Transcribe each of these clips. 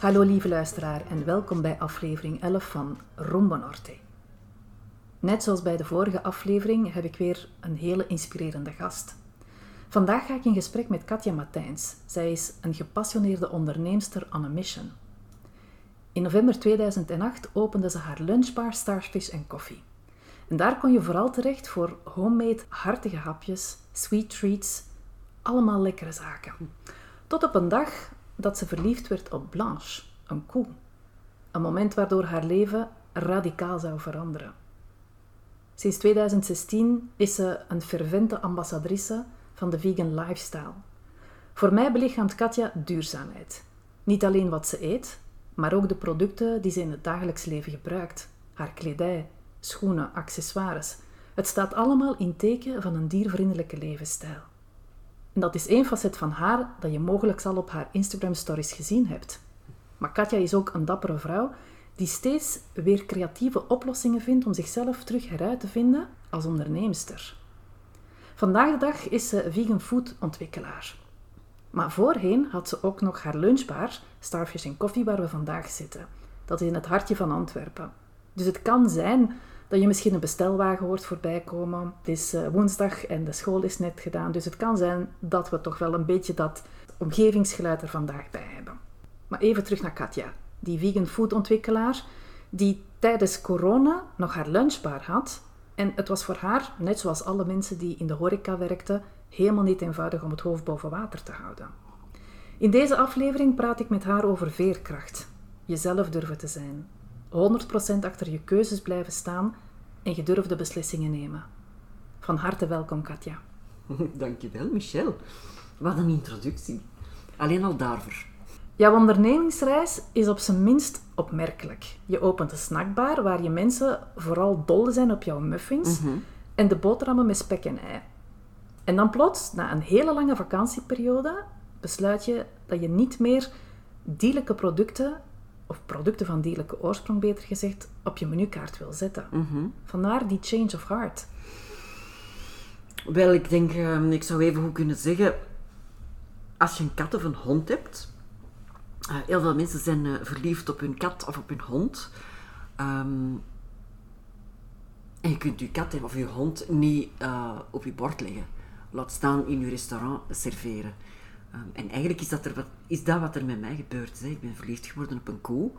Hallo lieve luisteraar en welkom bij aflevering 11 van Rumbo Norte. Net zoals bij de vorige aflevering heb ik weer een hele inspirerende gast. Vandaag ga ik in gesprek met Katja Matijns. Zij is een gepassioneerde onderneemster on a mission. In november 2008 opende ze haar lunchbar Starfish Coffee. En daar kon je vooral terecht voor homemade hartige hapjes, sweet treats, allemaal lekkere zaken. Tot op een dag dat ze verliefd werd op Blanche, een koe. Een moment waardoor haar leven radicaal zou veranderen. Sinds 2016 is ze een fervente ambassadrice van de vegan lifestyle. Voor mij belichaamt Katja duurzaamheid. Niet alleen wat ze eet, maar ook de producten die ze in het dagelijks leven gebruikt. Haar kledij, schoenen, accessoires. Het staat allemaal in teken van een diervriendelijke levensstijl. En dat is één facet van haar dat je mogelijk al op haar Instagram stories gezien hebt. Maar Katja is ook een dappere vrouw die steeds weer creatieve oplossingen vindt om zichzelf terug heruit te vinden als onderneemster. Vandaag de dag is ze vegan food ontwikkelaar. Maar voorheen had ze ook nog haar lunchbar, Starfish Coffee, waar we vandaag zitten. Dat is in het hartje van Antwerpen. Dus het kan zijn dat je misschien een bestelwagen hoort voorbij komen. Het is eh, woensdag en de school is net gedaan, dus het kan zijn dat we toch wel een beetje dat omgevingsgeluid er vandaag bij hebben. Maar even terug naar Katja, die vegan food ontwikkelaar, die tijdens corona nog haar lunchbar had. En het was voor haar, net zoals alle mensen die in de horeca werkten, helemaal niet eenvoudig om het hoofd boven water te houden. In deze aflevering praat ik met haar over veerkracht, jezelf durven te zijn, 100% achter je keuzes blijven staan en gedurfde beslissingen nemen. Van harte welkom, Katja. Dankjewel, Michel. Wat een introductie. Alleen al daarvoor. Jouw ondernemingsreis is op zijn minst opmerkelijk. Je opent een snackbar waar je mensen vooral dol zijn op jouw muffins Mhm. en de boterhammen met spek en ei. En dan plots, na een hele lange vakantieperiode, besluit je dat je niet meer dierlijke producten, of producten van dierlijke oorsprong beter gezegd, op je menukaart wil zetten. Mhm. Vandaar die change of heart. Wel, ik denk, eh, ik zou even goed kunnen zeggen, als je een kat of een hond hebt, eh, heel veel mensen zijn eh, verliefd op hun kat of op hun hond. Ehm, en je kunt je kat of je hond niet eh, op je bord leggen. Laat staan in je restaurant serveren. Ehm, en eigenlijk is dat, er wat, is dat wat er met mij gebeurd. Ik ben verliefd geworden op een koe.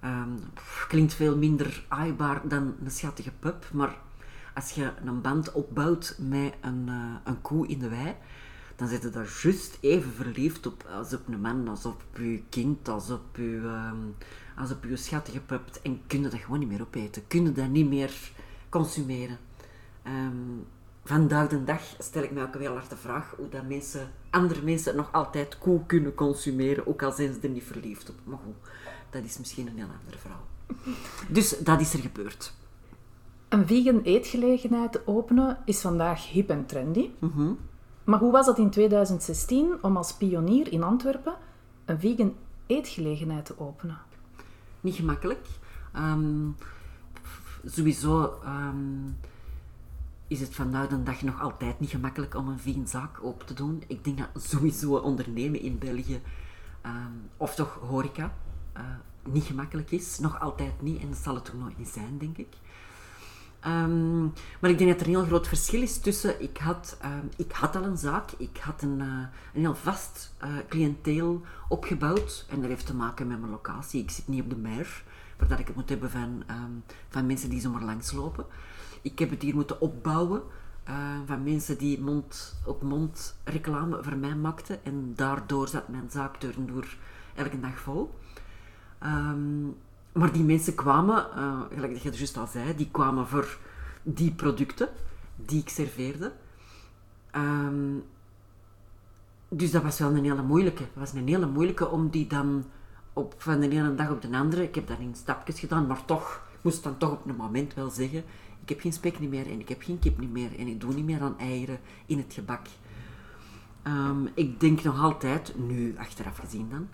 Ehm, klinkt veel minder aaibaar dan een schattige pup, maar als je een band opbouwt met een, eh, een koe in de wei, dan zit je daar juist even verliefd op als op een man, als op je kind, als op je, ehm, als op schattige pup. En kun je dat gewoon niet meer opeten. Kun je dat niet meer consumeren. Ehm, vandaag de dag stel ik mij ook heel hard de vraag hoe dat mensen, andere mensen nog altijd koe kunnen consumeren, ook al zijn ze er niet verliefd op. Maar goed, dat is misschien een heel andere verhaal. Dus dat is er gebeurd. Een vegan eetgelegenheid openen is vandaag hip en trendy. Mhm. Maar hoe was dat in 2016 om als pionier in Antwerpen een vegan eetgelegenheid te openen? Niet gemakkelijk. Ehm, sowieso ehm, is het vandaag de dag nog altijd niet gemakkelijk om een vegan zaak open te doen. Ik denk dat sowieso ondernemen in België, ehm, of toch horeca, eh, niet gemakkelijk is. Nog altijd niet en dat zal het ook nooit zijn, denk ik. Ehm, maar ik denk dat er een heel groot verschil is tussen... Ik had, ehm, ik had al een zaak, ik had een, uh, een heel vast uh, cliënteel opgebouwd. En dat heeft te maken met mijn locatie. Ik zit niet op de mer, waar ik het moet hebben van, van mensen die zomaar langslopen. Ik heb het hier moeten opbouwen uh, van mensen die mond op mond reclame voor mij maakten. En daardoor zat mijn zaak door elke dag vol. Um, maar die mensen kwamen, uh, gelijk dat je het juist al zei, die kwamen voor die producten die ik serveerde. Um, dus dat was wel een hele moeilijke. Het was een hele moeilijke om die dan op, van de ene dag op de andere, ik heb dat in stapjes gedaan, maar toch, ik moest dan toch op een moment wel zeggen, ik heb geen spek niet meer en ik heb geen kip niet meer en ik doe niet meer aan eieren in het gebak. Um, ik denk nog altijd, nu achteraf gezien dan,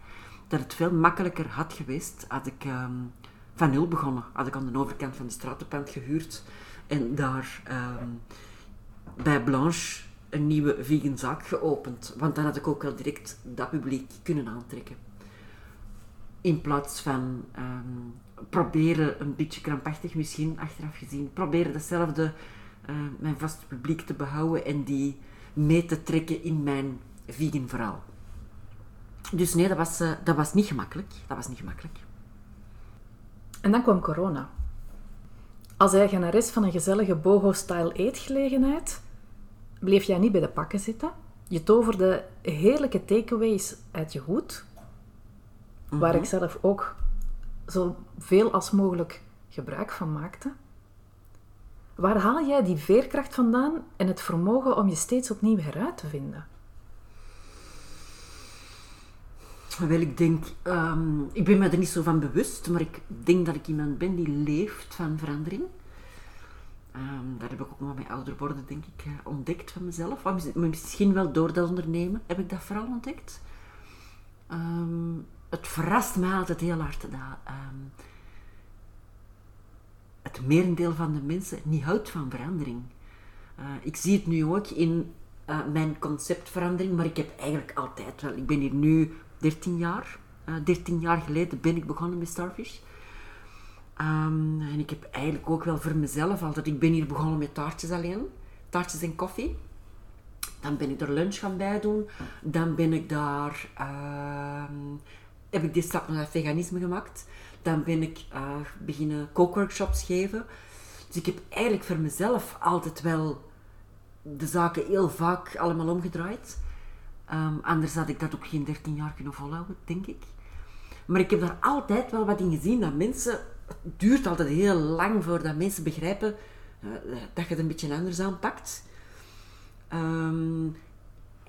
dat het veel makkelijker had geweest had ik um, van nul begonnen. Had ik aan de overkant van de stratenpand gehuurd en daar um, bij Blanche een nieuwe vegan zaak geopend. Want dan had ik ook wel direct dat publiek kunnen aantrekken. In plaats van proberen, een beetje krampachtig misschien achteraf gezien, proberen datzelfde, uh, mijn vaste publiek te behouden en die mee te trekken in mijn vegan verhaal. Dus nee, dat was, uh, dat was niet gemakkelijk. Dat was niet gemakkelijk. En dan kwam corona. Als eigenares van een gezellige boho-style eetgelegenheid bleef jij niet bij de pakken zitten. Je toverde heerlijke takeaways uit je hoed, waar ik zelf ook zo veel als mogelijk gebruik van maakte. Waar haal jij die veerkracht vandaan en het vermogen om je steeds opnieuw heruit te vinden? Wel, ik denk, um, ik ben me er niet zo van bewust, maar ik denk dat ik iemand ben die leeft van verandering. Um, dat heb ik ook nog met ouder worden, denk ik, uh, ontdekt van mezelf. Misschien wel door dat ondernemen heb ik dat vooral ontdekt. Um, het verrast mij altijd heel hard dat het merendeel van de mensen niet houdt van verandering. Uh, ik zie het nu ook in uh, mijn conceptverandering, maar ik heb eigenlijk altijd wel. Ik ben hier nu 13 jaar. Uh, eh, 13 jaar geleden ben ik begonnen met Starfish. Um, en ik heb eigenlijk ook wel voor mezelf altijd... Ik ben hier begonnen met taartjes alleen. Taartjes en koffie. Dan ben ik er lunch gaan bij doen. Dan ben ik daar... Uh, heb ik die stap naar het veganisme gemaakt. Dan ben ik uh, beginnen kookworkshops geven. Dus ik heb eigenlijk voor mezelf altijd wel de zaken heel vaak allemaal omgedraaid. Um, anders had ik dat ook geen 13 jaar kunnen volhouden, denk ik. Maar ik heb daar altijd wel wat in gezien dat mensen. Het duurt altijd heel lang voordat mensen begrijpen uh, dat je het een beetje anders aanpakt. Um,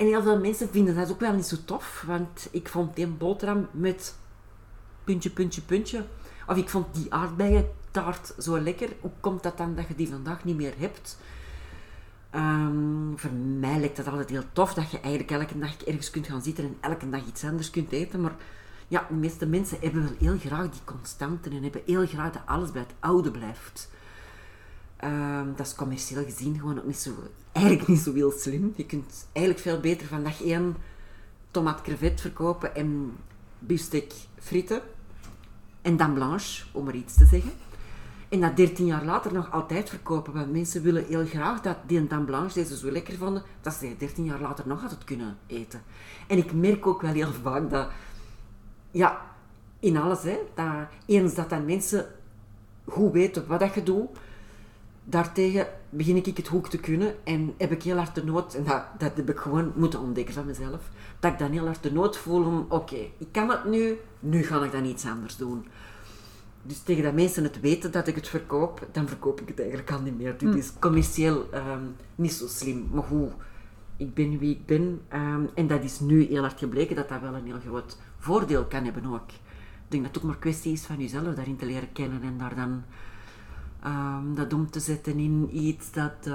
en heel veel mensen vinden dat ook wel niet zo tof, want ik vond die boterham met puntje, puntje, puntje. Of ik vond die aardbeientaart zo lekker. Hoe komt dat dan dat je die vandaag niet meer hebt? Um, voor mij lijkt dat altijd heel tof dat je eigenlijk elke dag ergens kunt gaan zitten en elke dag iets anders kunt eten. Maar ja, de meeste mensen hebben wel heel graag die constanten en hebben heel graag dat alles bij het oude blijft. Um, dat is commercieel gezien gewoon ook niet zo, eigenlijk niet zo heel slim. Je kunt eigenlijk veel beter van dag één tomaat crevet verkopen en biefstuk frieten en dan blanche, om er iets te zeggen. En dat 13 jaar later nog altijd verkopen. Want mensen willen heel graag dat die dame blanche deze zo lekker vonden, dat ze 13 jaar later nog altijd kunnen eten. En ik merk ook wel heel vaak dat, ja, in alles, hè, eens dat dan mensen goed weten wat dat je doet, daartegen begin ik het hoek te kunnen en heb ik heel hard de nood, en dat, dat heb ik gewoon moeten ontdekken van mezelf, dat ik dan heel hard de nood voel om, oké, ik kan het nu, nu ga ik dan iets anders doen. Dus tegen dat mensen het weten dat ik het verkoop, dan verkoop ik het eigenlijk al niet meer. Dit hm. is commercieel um, niet zo slim. Maar hoe? Ik ben wie ik ben. Um, en dat is nu heel hard gebleken dat dat wel een heel groot voordeel kan hebben ook. Ik denk dat het ook maar kwestie is van jezelf daarin te leren kennen en daar dan um, dat om te zetten in iets dat,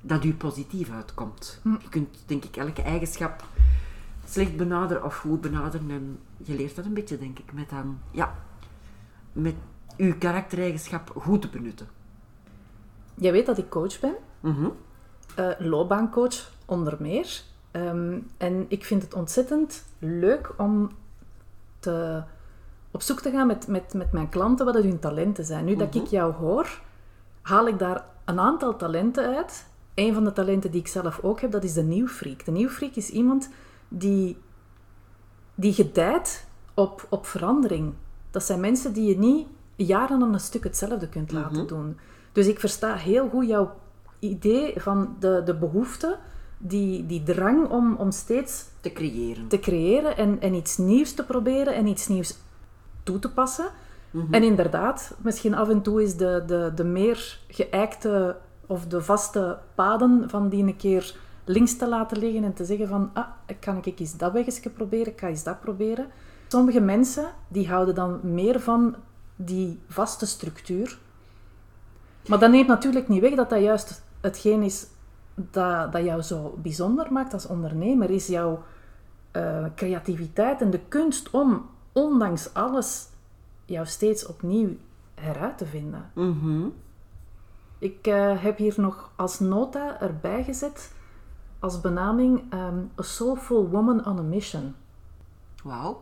dat u positief uitkomt. Hm. Je kunt denk ik elke eigenschap slecht benaderen of goed benaderen en je leert dat een beetje denk ik met dan, ja, met uw karaktereigenschap goed te benutten? Jij weet dat ik coach ben. Mm loopbaancoach onder meer. Ehm, en ik vind het ontzettend leuk om te, op zoek te gaan met, met, met mijn klanten wat hun talenten zijn. Nu dat ik mhm. jou hoor, haal ik daar een aantal talenten uit. Een van de talenten die ik zelf ook heb, dat is de nieuwfreak. De nieuwfreak is iemand die, die gedijt op, op verandering. Dat zijn mensen die je niet jaren aan een stuk hetzelfde kunt laten doen. Dus ik versta heel goed jouw idee van de, de behoefte, die, die drang om, om steeds Te creëren. te creëren en, en iets nieuws te proberen en iets nieuws toe te passen. En inderdaad, misschien af en toe is de, de, de meer geëikte of de vaste paden van die een keer links te laten liggen en te zeggen van, ah, kan ik eens dat weggetje proberen, ik ga eens dat proberen. Sommige mensen die houden dan meer van die vaste structuur. Maar dat neemt natuurlijk niet weg dat dat juist hetgeen is dat, dat jou zo bijzonder maakt als ondernemer, is jouw eh, creativiteit en de kunst om, ondanks alles, jou steeds opnieuw heruit te vinden. Mhm. Ik eh, heb hier nog als nota erbij gezet, als benaming, ehm, A Soulful Woman on a Mission. Wauw.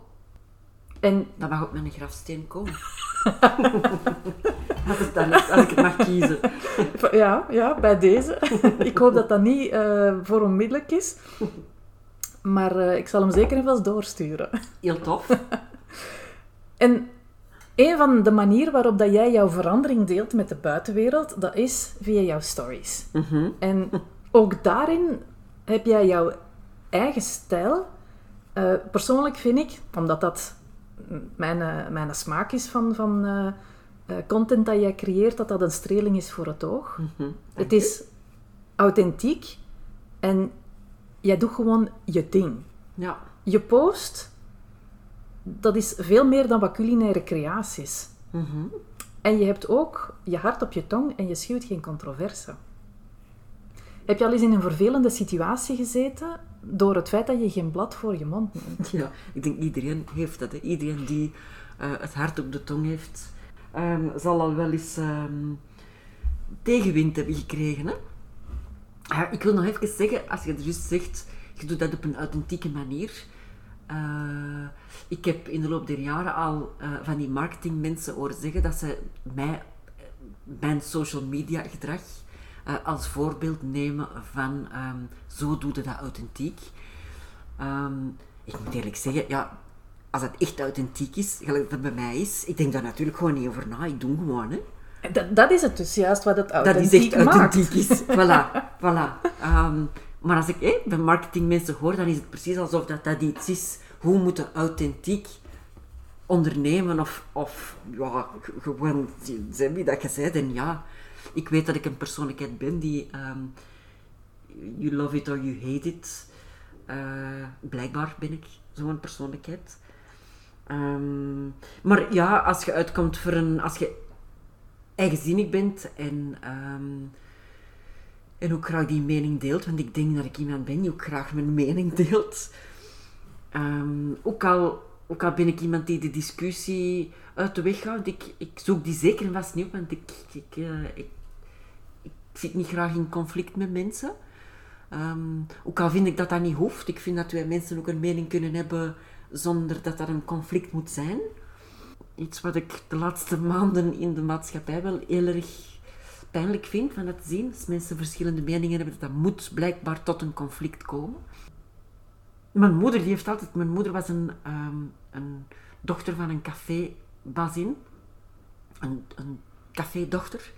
En Dat mag op mijn grafsteen komen. dat is dan als ik het mag kiezen. ja, ja, bij deze. ik hoop dat dat niet eh, voor onmiddellijk is. Maar eh, ik zal hem zeker even doorsturen. Heel tof. En een van de manieren waarop dat jij jouw verandering deelt met de buitenwereld, dat is via jouw stories. Mhm. En ook daarin heb jij jouw eigen stijl. Eh, persoonlijk vind ik, omdat dat mijn, eh, mijn smaak is van, van eh, content dat jij creëert, dat dat een streling is voor het oog. Mhm. Het is authentiek en jij doet gewoon je ding. Ja. Je post, dat is veel meer dan wat culinaire creaties. Mhm. En je hebt ook je hart op je tong en je schuwt geen controverse. Heb je al eens in een vervelende situatie gezeten door het feit dat je geen blad voor je mond neemt? Ja, ik denk iedereen heeft dat. Hè. Iedereen die eh, het hart op de tong heeft, ehm, zal al wel eens ehm, tegenwind hebben gekregen. Hè? Ik wil nog even zeggen, als je er juist zegt, je doet dat op een authentieke manier. Eh, ik heb in de loop der jaren al eh, van die marketingmensen horen zeggen dat ze mij, eh, mijn social media gedrag als voorbeeld nemen van ehm, zo doe je dat authentiek. Ehm, ik moet eerlijk zeggen, ja, als het echt authentiek is, gelijk dat bij mij is, ik denk daar natuurlijk gewoon niet over na. Ik doe gewoon, hè. Dat, dat is het dus juist wat het Dat is authentiek echt maakt. authentiek is. Voilà, voilà. Ehm, maar als ik eh, bij marketingmensen hoor, dan is het precies alsof dat, dat iets is. Hoe moet je authentiek ondernemen of, of ja, gewoon zijn wie dat je bent. En ja, ik weet dat ik een persoonlijkheid ben die ehm, you love it or you hate it. Eh, blijkbaar ben ik zo'n persoonlijkheid. Ehm, maar ja, als je uitkomt voor een... Als je eigenzinnig bent en, ehm, en ook graag die mening deelt, want ik denk dat ik iemand ben die ook graag mijn mening deelt. Ehm, ook, al, ook al ben ik iemand die de discussie uit de weg houdt, ik, ik zoek die zeker en vast niet op, want ik, ik, eh, ik, ik zit niet graag in conflict met mensen. Ehm, ook al vind ik dat dat niet hoeft, ik vind dat wij mensen ook een mening kunnen hebben zonder dat er een conflict moet zijn iets wat ik de laatste maanden in de maatschappij wel heel erg pijnlijk vind van het zien. Als mensen verschillende meningen hebben, dat dat moet blijkbaar tot een conflict komen. Mijn moeder, die heeft altijd... Mijn moeder was een, ehm, een dochter van een café-bazin. Een, een café-dochter.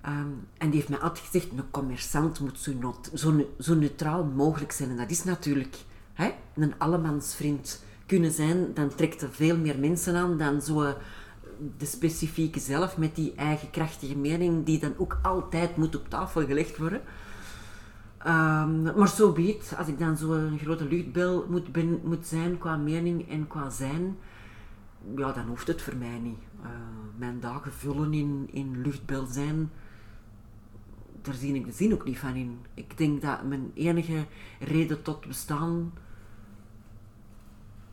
Ehm, en die heeft mij altijd gezegd, een commerçant moet zo, zo, ne- zo neutraal mogelijk zijn. En dat is natuurlijk hè, een allemansvriend kunnen zijn. Dan trekt er veel meer mensen aan dan zo de specifieke zelf met die eigen krachtige mening, die dan ook altijd moet op tafel gelegd worden. Ehm, maar zo weet, als ik dan zo'n grote luchtbel moet, ben, moet zijn qua mening en qua zijn, ja, dan hoeft het voor mij niet. Eh, mijn dagen vullen in, in luchtbel zijn, daar zie ik de zin ook niet van in. Ik denk dat mijn enige reden tot bestaan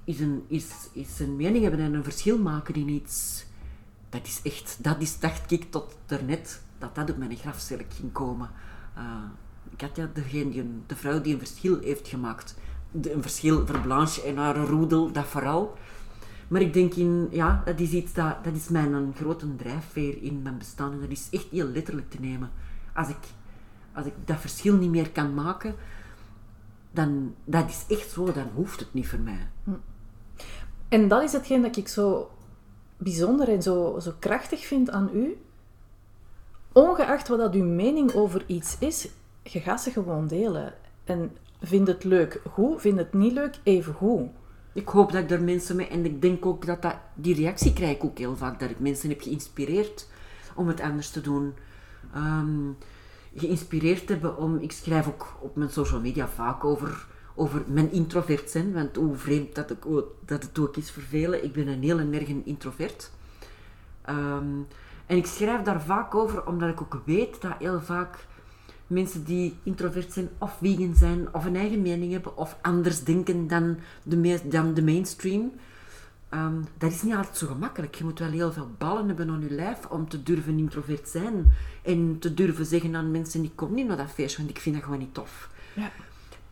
is een, is, is een mening hebben en een verschil maken in iets. Dat is echt, dat is, dacht ik tot daarnet, dat dat op mijn grafzerk ging komen. Uh, Katja, degene die de vrouw die een verschil heeft gemaakt. Een verschil voor Blanche en haar roedel, dat vooral. Maar ik denk in, ja, dat is iets dat, dat is mijn een grote drijfveer in mijn bestaan. En dat is echt heel letterlijk te nemen. Als ik, als ik dat verschil niet meer kan maken, dan dat is echt zo, dan hoeft het niet voor mij. En dat is hetgeen dat ik zo bijzonder en zo, zo krachtig vind aan u. Ongeacht wat dat uw mening over iets is, je gaat ze gewoon delen. En vind het leuk goed, vind het niet leuk even goed. Ik hoop dat ik er mensen mee, en ik denk ook dat, dat die reactie krijg ik ook heel vaak, dat ik mensen heb geïnspireerd om het anders te doen. Ehm, geïnspireerd hebben om, ik schrijf ook op mijn social media vaak over, over mijn introvert zijn, want hoe vreemd dat, ik, dat het ook is voor velen, ik ben een heel erg een introvert. Ehm, en ik schrijf daar vaak over, omdat ik ook weet dat heel vaak mensen die introvert zijn of vegan zijn of een eigen mening hebben of anders denken dan de, dan de mainstream. Um, dat is niet altijd zo gemakkelijk. Je moet wel heel veel ballen hebben aan je lijf om te durven introvert zijn. En te durven zeggen aan mensen, ik kom niet naar dat feestje, want ik vind dat gewoon niet tof. Ja.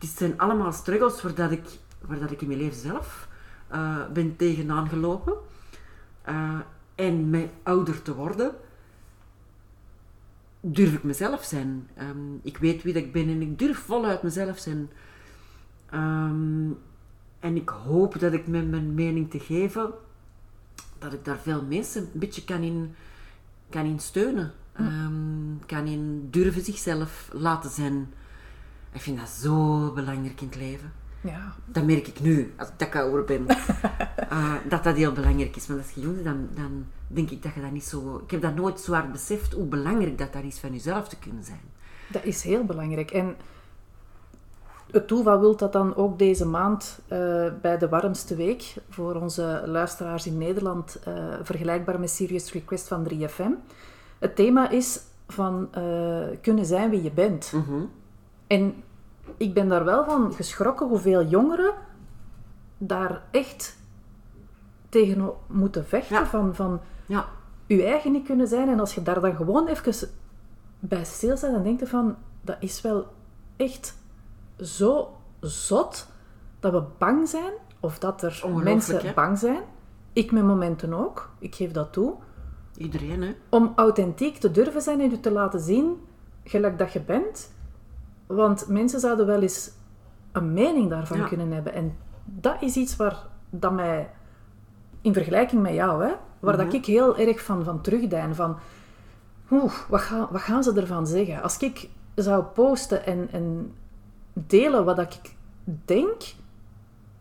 Het zijn allemaal struggles waar, dat ik, waar dat ik in mijn leven zelf uh, ben tegenaan gelopen. Uh, en met ouder te worden, durf ik mezelf zijn. Um, ik weet wie dat ik ben en ik durf voluit mezelf zijn. Um, en ik hoop dat ik met mijn mening te geven, dat ik daar veel mensen een beetje kan in, kan in steunen. Um, kan in durven zichzelf laten zijn. Ik vind dat zo belangrijk in het leven. Ja. Dat merk ik nu, als ik dat ouder ben. uh, dat dat heel belangrijk is. Want als je jong bent, dan, dan denk ik dat je dat niet zo... Ik heb dat nooit zo hard beseft, hoe belangrijk dat, dat is van jezelf te kunnen zijn. Dat is heel belangrijk. En het toeval wil dat dan ook deze maand uh, bij de warmste week voor onze luisteraars in Nederland, uh, vergelijkbaar met Serious Request van 3FM. Het thema is van uh, kunnen zijn wie je bent. Mm -hmm. En ik ben daar wel van geschrokken hoeveel jongeren daar echt tegen moeten vechten. Ja. Van, van ja. je eigen niet kunnen zijn. En als je daar dan gewoon even bij stilstaat, dan denk je van, dat is wel echt zo zot dat we bang zijn, of dat er mensen bang zijn. Ik met momenten ook, ik geef dat toe. Iedereen, hè? Om authentiek te durven zijn en je te laten zien, gelijk dat je bent. Want mensen zouden wel eens een mening daarvan kunnen hebben. En dat is iets waar dat mij, in vergelijking met jou, hè, waar dat mhm. ik heel erg van, van terugdein. Van, oeh, wat, ga, wat gaan ze ervan zeggen? Als ik zou posten en, en delen wat ik denk,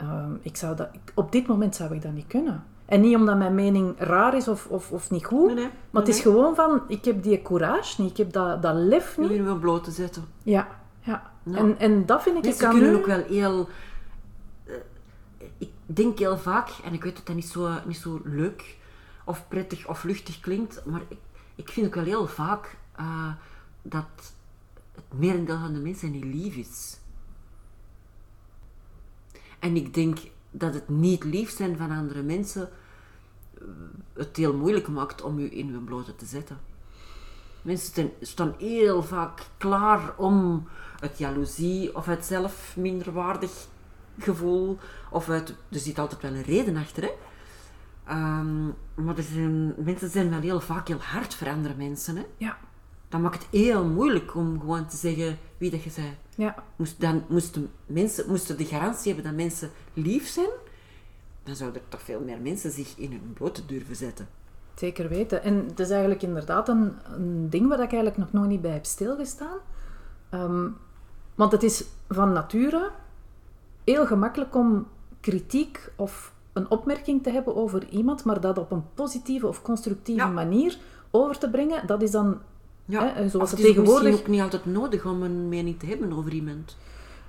um, ik zou dat, op dit moment zou ik dat niet kunnen. En niet omdat mijn mening raar is of, of, of niet goed, maar het is gewoon van, ik heb die courage niet, ik heb dat, dat lef niet. Je wil bloot te zetten. Ja, ja. En, en dat vind ik... Mensen kunnen ook wel heel... Uh, ik denk heel vaak, en ik weet dat dat niet zo, niet zo leuk of prettig of luchtig klinkt, maar ik, ik vind ook wel heel vaak uh, dat het merendeel van de mensen niet lief is. En ik denk dat het niet lief zijn van andere mensen eh, het heel moeilijk maakt om je in hun blote te zetten. Mensen staan heel vaak klaar om het jaloezie of het zelf minderwaardig gevoel, of uit, er zit altijd wel een reden achter, hè. Um, maar er zijn, mensen zijn wel heel vaak heel hard voor andere mensen, hè. Ja dat maakt het heel moeilijk om gewoon te zeggen wie dat je bent. Ja. Moest, dan moesten mensen moesten de garantie hebben dat mensen lief zijn, dan zouden er toch veel meer mensen zich in hun blote durven zetten. Zeker weten. En het is eigenlijk inderdaad een, een ding waar ik eigenlijk nog nooit niet bij heb stilgestaan. Um, want het is van nature heel gemakkelijk om kritiek of een opmerking te hebben over iemand, maar dat op een positieve of constructieve manier over te brengen, dat is dan ja, hè, zoals het, is tegenwoordig... ook niet altijd nodig om een mening te hebben over iemand.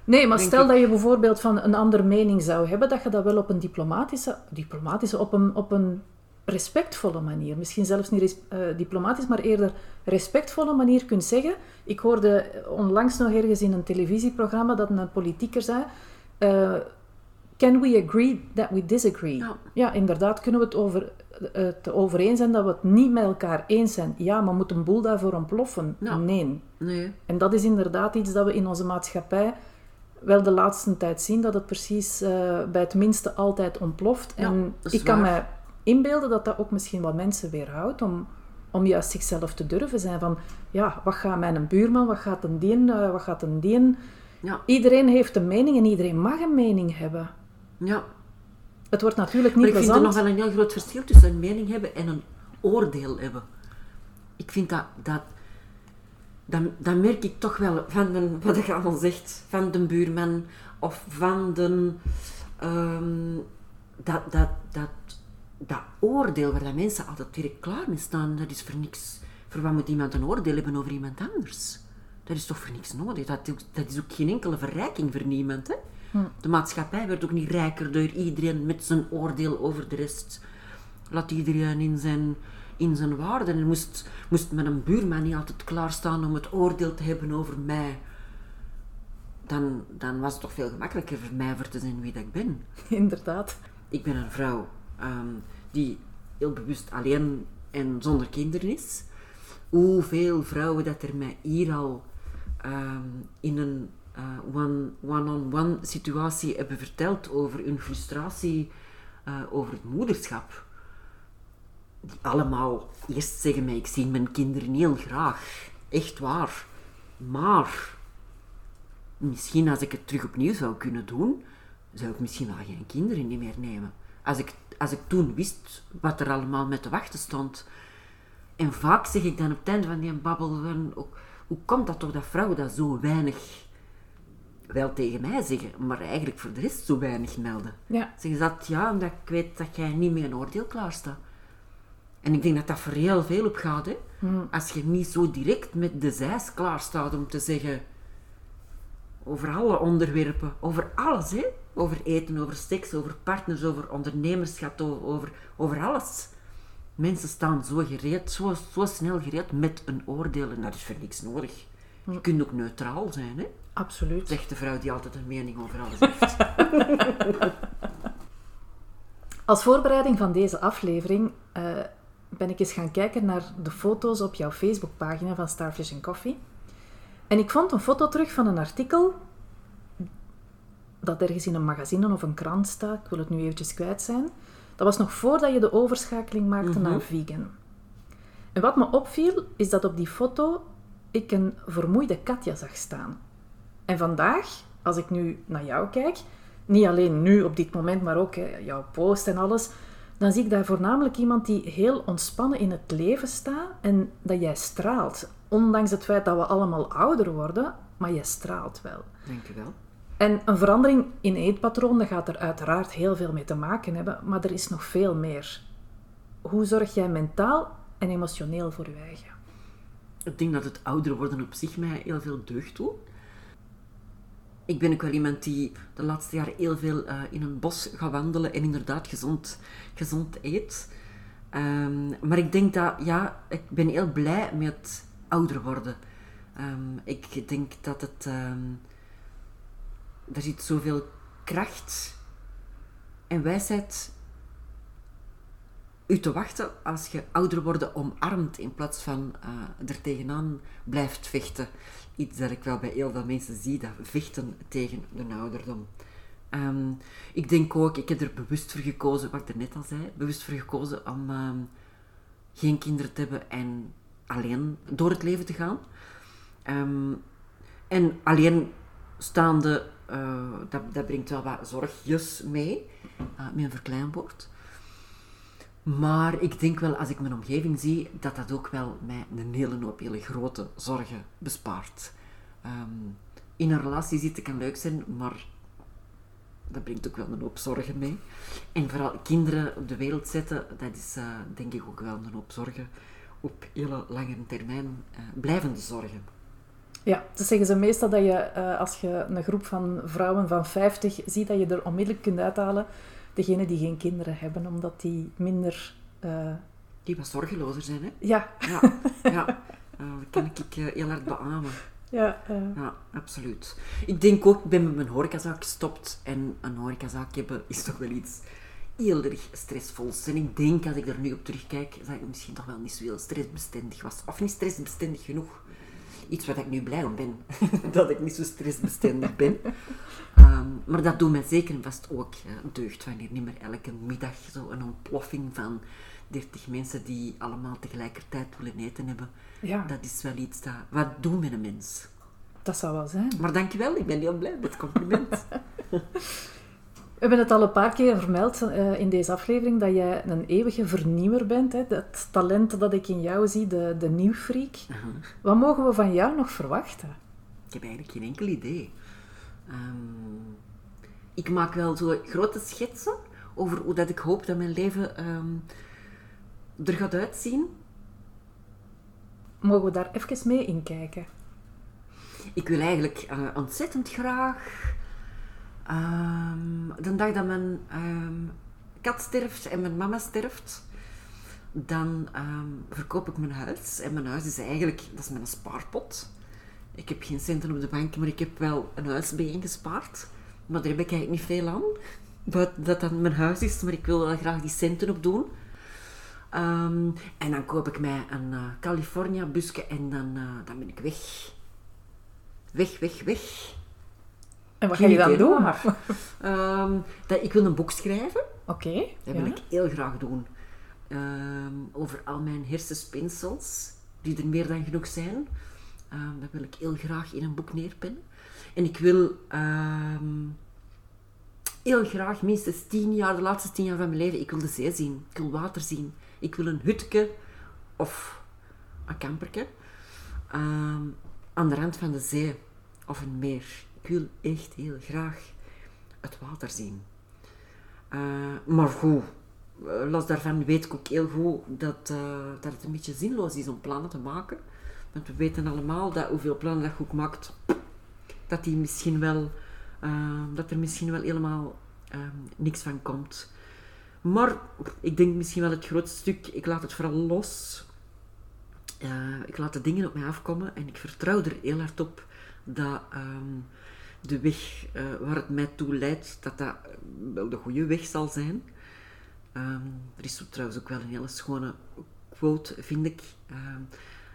Nee, maar stel dat je bijvoorbeeld van een andere mening zou hebben, dat je dat wel op een diplomatische, diplomatische op, een, op een respectvolle manier, misschien zelfs niet uh, diplomatisch, maar eerder respectvolle manier kunt zeggen. Ik hoorde onlangs nog ergens in een televisieprogramma dat een politieker zei: uh, Can we agree that we disagree? Ja. ja. inderdaad, kunnen we het over het over eens zijn dat we het niet met elkaar eens zijn. Ja, maar moet een boel daarvoor ontploffen? Nee. nee. En dat is inderdaad iets dat we in onze maatschappij wel de laatste tijd zien dat het precies eh, bij het minste altijd ontploft. Ja, en ik kan mij inbeelden dat dat ook misschien wat mensen weerhoudt om, om juist zichzelf te durven zijn. Van, ja, wat gaat mijn buurman, wat gaat een dien, eh, wat gaat een dien? Ja, Iedereen heeft een mening en iedereen mag een mening hebben. ja. Het wordt natuurlijk Maar niet vind er nog wel een heel groot verschil tussen een mening hebben en een oordeel hebben. Ik vind dat, dat, dat, dat merk ik toch wel van de, wat ik allemaal zegt, van de buurman of van de, ehm, dat, dat, dat, dat oordeel waar dat mensen altijd direct klaar mee staan, dat is voor niks. Voor wat moet iemand een oordeel hebben over iemand anders? Dat is toch voor niks nodig? Dat, dat is ook geen enkele verrijking voor niemand. Hè? De maatschappij werd ook niet rijker door iedereen met zijn oordeel over de rest. Laat iedereen in zijn, in zijn waarde. En moest, moest met een buurman niet altijd klaarstaan om het oordeel te hebben over mij. Dan, dan was het toch veel gemakkelijker voor mij voor te zijn wie dat ik ben. Inderdaad. Ik ben een vrouw ehm, die heel bewust alleen en zonder kinderen is. Hoeveel vrouwen dat er mij hier al ehm, in een eh, one- one-on-one situatie hebben verteld over hun frustratie eh, over het moederschap. Die allemaal eerst zeggen mij, ik zie mijn kinderen heel graag. Echt waar. Maar misschien als ik het terug opnieuw zou kunnen doen, zou ik misschien wel geen kinderen meer nemen. Als ik, als ik toen wist wat er allemaal met te wachten stond. En vaak zeg ik dan op het einde van die babbel, ook, hoe komt dat toch dat vrouwen dat zo weinig wel tegen mij zeggen, maar eigenlijk voor de rest zo weinig melden? Ja. Zeggen ze dat, ja, omdat ik weet dat jij niet met een oordeel klaar staat. En ik denk dat dat voor heel veel op gaat. Hè? Als je niet zo direct met de zijs klaar staat om te zeggen over alle onderwerpen, over alles, hè? Over eten, over seks, over partners, over ondernemerschap, over, over alles. Mensen staan zo gereed, zo, zo snel gereed met een oordeel en dat is voor niks nodig. Je kunt ook neutraal zijn, hè? Absoluut. zegt de vrouw die altijd een mening over alles heeft. Als voorbereiding van deze aflevering eh, ben ik eens gaan kijken naar de foto's op jouw Facebookpagina van Starfish and Coffee. En ik vond een foto terug van een artikel dat ergens in een magazine of een krant staat. Ik wil het nu eventjes kwijt zijn. Dat was nog voordat je de overschakeling maakte naar vegan. En wat me opviel, is dat op die foto ik een vermoeide Katja zag staan. En vandaag, als ik nu naar jou kijk, niet alleen nu op dit moment, maar ook hè, jouw post en alles, dan zie ik daar voornamelijk iemand die heel ontspannen in het leven staat en dat jij straalt. Ondanks het feit dat we allemaal ouder worden, maar jij straalt wel. Denk je wel? En een verandering in eetpatroon, gaat er uiteraard heel veel mee te maken hebben, maar er is nog veel meer. Hoe zorg jij mentaal en emotioneel voor je eigen? Ik denk dat het ouder worden op zich mij heel veel deugd doet. Ik ben ook wel iemand die de laatste jaren heel veel eh, in een bos gaat wandelen en inderdaad gezond, gezond eet. Ehm, maar ik denk dat, ja, ik ben heel blij met ouder worden. Ehm, ik denk dat het, ehm, er zit zoveel kracht en wijsheid u te wachten als je ouder worden omarmt in plaats van eh, er tegenaan blijft vechten. Iets dat ik wel bij heel veel mensen zie, dat vechten tegen de ouderdom. Ehm, ik denk ook, ik heb er bewust voor gekozen, wat ik er net al zei, bewust voor gekozen om ehm, geen kinderen te hebben en alleen door het leven te gaan. Ehm, en alleen staande, eh, dat, dat brengt wel wat zorgjes mee, eh, met een verkleinwoord. Maar ik denk wel, als ik mijn omgeving zie, dat dat ook wel mij een hele hoop hele grote zorgen bespaart. Ehm, in een relatie zitten kan leuk zijn, maar dat brengt ook wel een hoop zorgen mee. En vooral kinderen op de wereld zetten, dat is eh, denk ik ook wel een hoop zorgen op hele lange termijn. blijvende zorgen. Ja, dus zeggen ze meestal dat je, eh, als je een groep van vrouwen van 50 ziet, dat je er onmiddellijk kunt uithalen degenen die geen kinderen hebben, omdat die minder... eh, Die wat zorgelozer zijn, hè? ja, Ja, ja. Eh, dat kan ik heel hard beamen. ja, Ja, absoluut. Ik denk ook, ik ben met mijn horecazaak gestopt. En een horecazaak hebben is toch wel iets heel erg stressvols. En ik denk, als ik er nu op terugkijk, dat ik misschien toch wel niet zo heel stressbestendig was. Of niet stressbestendig genoeg. Iets waar ik nu blij om ben. dat ik niet zo stressbestendig ben. Ehm, maar dat doet mij zeker en vast ook ja, deugd wanneer niet meer elke middag zo een ontploffing van 30 mensen die allemaal tegelijkertijd willen eten hebben. Ja. Dat is wel iets dat... Wat doet met een mens? Dat zou wel zijn. Maar dankjewel, ik ben heel blij met het compliment. We hebben het al een paar keer vermeld uh, in deze aflevering dat jij een eeuwige vernieuwer bent. Hè? Dat talent dat ik in jou zie, de, de nieuwfreak. Uh -huh. Wat mogen we van jou nog verwachten? Ik heb eigenlijk geen enkel idee. Um, ik maak wel zo grote schetsen over hoe dat ik hoop dat mijn leven um, er gaat uitzien. Mogen we daar even mee inkijken? Ik wil eigenlijk uh, ontzettend graag um, de dag dat mijn um, kat sterft en mijn mama sterft, dan um, verkoop ik mijn huis. En mijn huis is eigenlijk, dat is mijn spaarpot. Ik heb geen centen op de bank, maar ik heb wel een huis gespaard. Maar daar heb ik eigenlijk niet veel aan. Dat dat dan mijn huis is, maar ik wil wel graag die centen op doen. En dan koop ik mij een uh, California busje en dan, uh, dan ben ik weg. Weg, weg, weg. En wat ga je dan doen? um, dat, ik wil een boek schrijven. Oké. Okay, dat wil ja. ik heel graag doen. Um, over al mijn hersenspinsels, die er meer dan genoeg zijn. Um, dat wil ik heel graag in een boek neerpennen. En ik wil heel graag, minstens tien jaar, de laatste tien jaar van mijn leven, ik wil de zee zien. Ik wil water zien. Ik wil een hutje of een kamperke aan de rand van de zee of een meer ik wil echt heel graag het water zien. Uh, maar goed, los daarvan weet ik ook heel goed dat, uh, dat het een beetje zinloos is om plannen te maken. Want we weten allemaal dat hoeveel plannen dat ook maakt, dat, die misschien wel, dat er misschien wel helemaal niks van komt. Maar ik denk misschien wel het grootste stuk, ik laat het vooral los. ik laat de dingen op mij afkomen en ik vertrouw er heel hard op dat um, de weg uh, waar het mij toe leidt, dat dat wel de goede weg zal zijn. Um, er is trouwens ook wel een hele schone quote, vind ik. Um,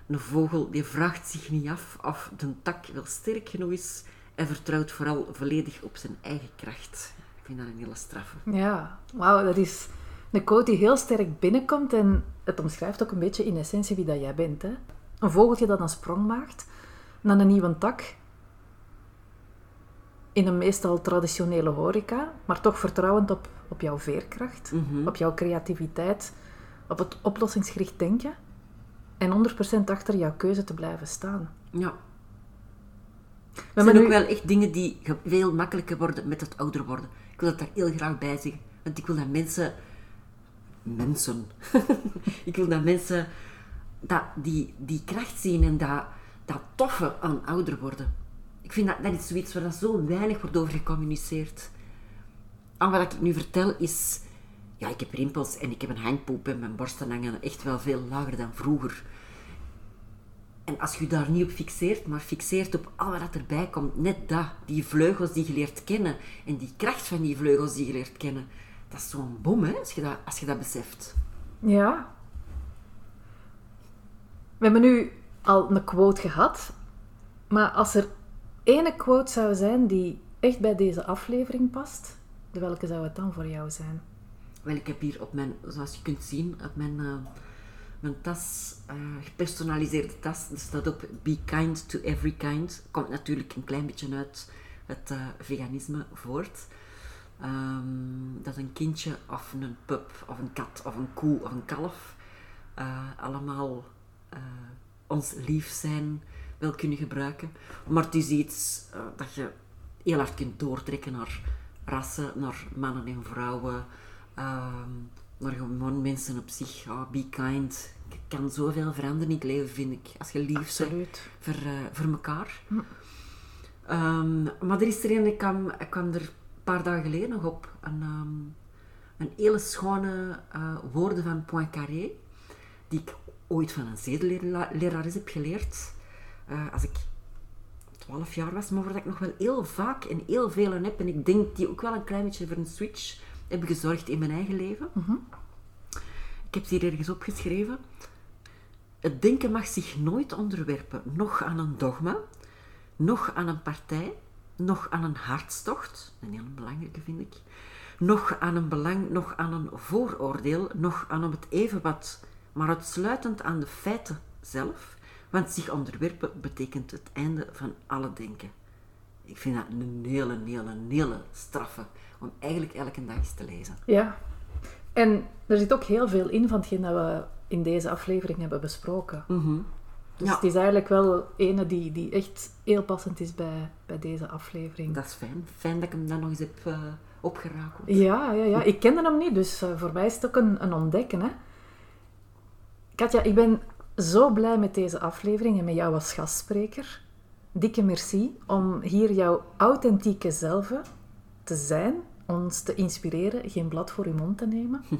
een vogel die vraagt zich niet af of de tak wel sterk genoeg is en vertrouwt vooral volledig op zijn eigen kracht. Ik vind dat een hele straffe. Ja, wauw, dat is een quote die heel sterk binnenkomt en het omschrijft ook een beetje in essentie wie dat jij bent. Hè? Een vogeltje dat een sprong maakt naar een nieuwe tak in een meestal traditionele horeca, maar toch vertrouwend op, op jouw veerkracht, Mhm. op jouw creativiteit, op het oplossingsgericht denken en 100% achter jouw keuze te blijven staan. Ja. We Het zijn ook nu- wel echt dingen die veel makkelijker worden met het ouder worden. Ik wil dat daar heel graag bij zeggen. Want ik wil dat mensen... Mensen. ik wil dat mensen dat die, die kracht zien en dat, dat toffe aan ouder worden. Ik vind dat, dat is zoiets waar zo weinig wordt over gecommuniceerd. Al wat ik nu vertel is... Ja, ik heb rimpels en ik heb een hangpoep en mijn borsten hangen echt wel veel lager dan vroeger. En als je je daar niet op fixeert, maar fixeert op al wat erbij komt, net dat, die vleugels die je leert kennen en die kracht van die vleugels die je leert kennen, dat is zo'n bom, hè, als je dat, als je dat beseft. Ja. We hebben nu al een quote gehad, maar als er ene quote zou zijn die echt bij deze aflevering past, de welke zou het dan voor jou zijn? Wel, ik heb hier op mijn, zoals je kunt zien, op mijn, eh, mijn tas, eh, gepersonaliseerde tas, er staat op Be kind to every kind. Komt natuurlijk een klein beetje uit het eh, veganisme voort. Ehm, dat een kindje of een pup of een kat of een koe of een kalf allemaal ons lief zijn wel kunnen gebruiken. Maar het is iets eh, dat je heel hard kunt doortrekken naar rassen, naar mannen en vrouwen, ehm, naar gewoon mensen op zich. Be kind. Je kan zoveel veranderen in het leven, vind ik. Als je lief bent voor, eh, voor elkaar. Ehm, maar er is er een, ik kwam, ik kwam er een paar dagen geleden nog op, een, ehm, een hele schone eh, woorden van Poincaré, die ik ooit van een zedellerares heb geleerd. Eh, als ik 12 jaar was, maar waar ik nog wel heel vaak en heel veel aan heb. En ik denk die ook wel een klein beetje voor een switch hebben gezorgd in mijn eigen leven. Ik heb ze hier ergens opgeschreven. Het denken mag zich nooit onderwerpen, nog aan een dogma, nog aan een partij, nog aan een hartstocht, een heel belangrijke vind ik, nog aan een belang, nog aan een vooroordeel, nog aan het even wat, maar uitsluitend aan de feiten zelf, want zich onderwerpen betekent het einde van alle denken. Ik vind dat een hele, hele, hele straffe om eigenlijk elke dag eens te lezen. Ja, en er zit ook heel veel in van hetgeen dat we in deze aflevering hebben besproken. Mhm. Dus Ja. het is eigenlijk wel ene die, die echt heel passend is bij, bij deze aflevering. Dat is fijn. Fijn dat ik hem dan nog eens heb uh, opgerakeld. Ja, ja, ja, ik kende hem niet, dus uh, voor mij is het ook een, een ontdekken. Hè? Katja, ik ben zo blij met deze aflevering en met jou als gastspreker. Dikke merci om hier jouw authentieke zelf te zijn, ons te inspireren, geen blad voor uw mond te nemen.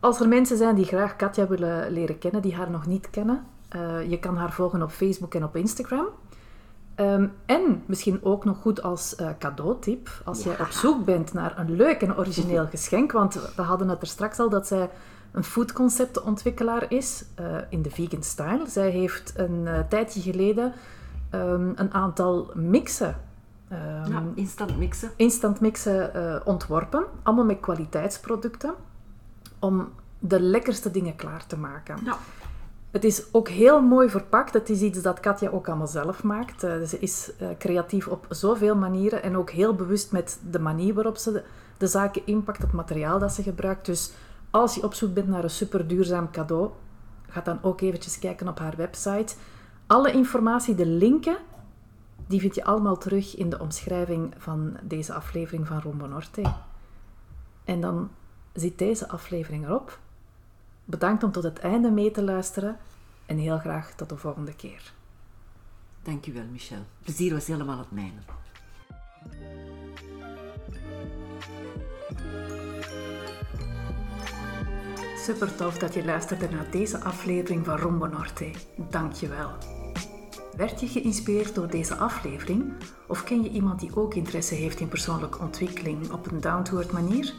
Als er mensen zijn die graag Katja willen leren kennen, die haar nog niet kennen, uh, je kan haar volgen op Facebook en op Instagram. Um, en misschien ook nog goed als uh, cadeautip, als ja. jij op zoek bent naar een leuk en origineel geschenk, want we hadden het er straks al dat zij een foodconceptontwikkelaar is uh, in de vegan style. Zij heeft een uh, tijdje geleden um, een aantal mixen, um, ja, instant mixen, instant mixen ontworpen, allemaal met kwaliteitsproducten, om de lekkerste dingen klaar te maken. Ja. Het is ook heel mooi verpakt. Het is iets dat Katja ook allemaal zelf maakt. Uh, ze is uh, creatief op zoveel manieren en ook heel bewust met de manier waarop ze de, de zaken inpakt, het materiaal dat ze gebruikt. Dus als je op zoek bent naar een super duurzaam cadeau, ga dan ook eventjes kijken op haar website. Alle informatie, de linken, die vind je allemaal terug in de omschrijving van deze aflevering van Rombo Norte. En dan zit deze aflevering erop. Bedankt om tot het einde mee te luisteren en heel graag tot de volgende keer. Dankjewel, Michel. Plezier was helemaal het mijne. Super tof dat je luisterde naar deze aflevering van Rombo Norte. Dankjewel. Werd je geïnspireerd door deze aflevering? Of ken je iemand die ook interesse heeft in persoonlijke ontwikkeling op een down-to-earth manier?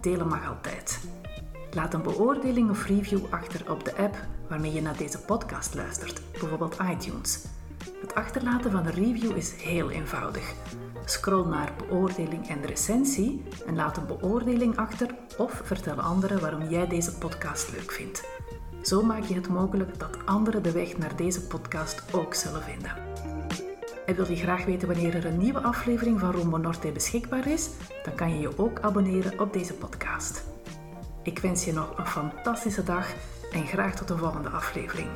Delen mag altijd. Laat een beoordeling of review achter op de app waarmee je naar deze podcast luistert, bijvoorbeeld iTunes. Het achterlaten van een review is heel eenvoudig. Scroll naar beoordeling en recensie en laat een beoordeling achter of vertel anderen waarom jij deze podcast leuk vindt. Zo maak je het mogelijk dat anderen de weg naar deze podcast ook zullen vinden. En wil je graag weten wanneer er een nieuwe aflevering van Rombo Norte beschikbaar is? Dan kan je je ook abonneren op deze podcast. Ik wens je nog een fantastische dag en graag tot de volgende aflevering.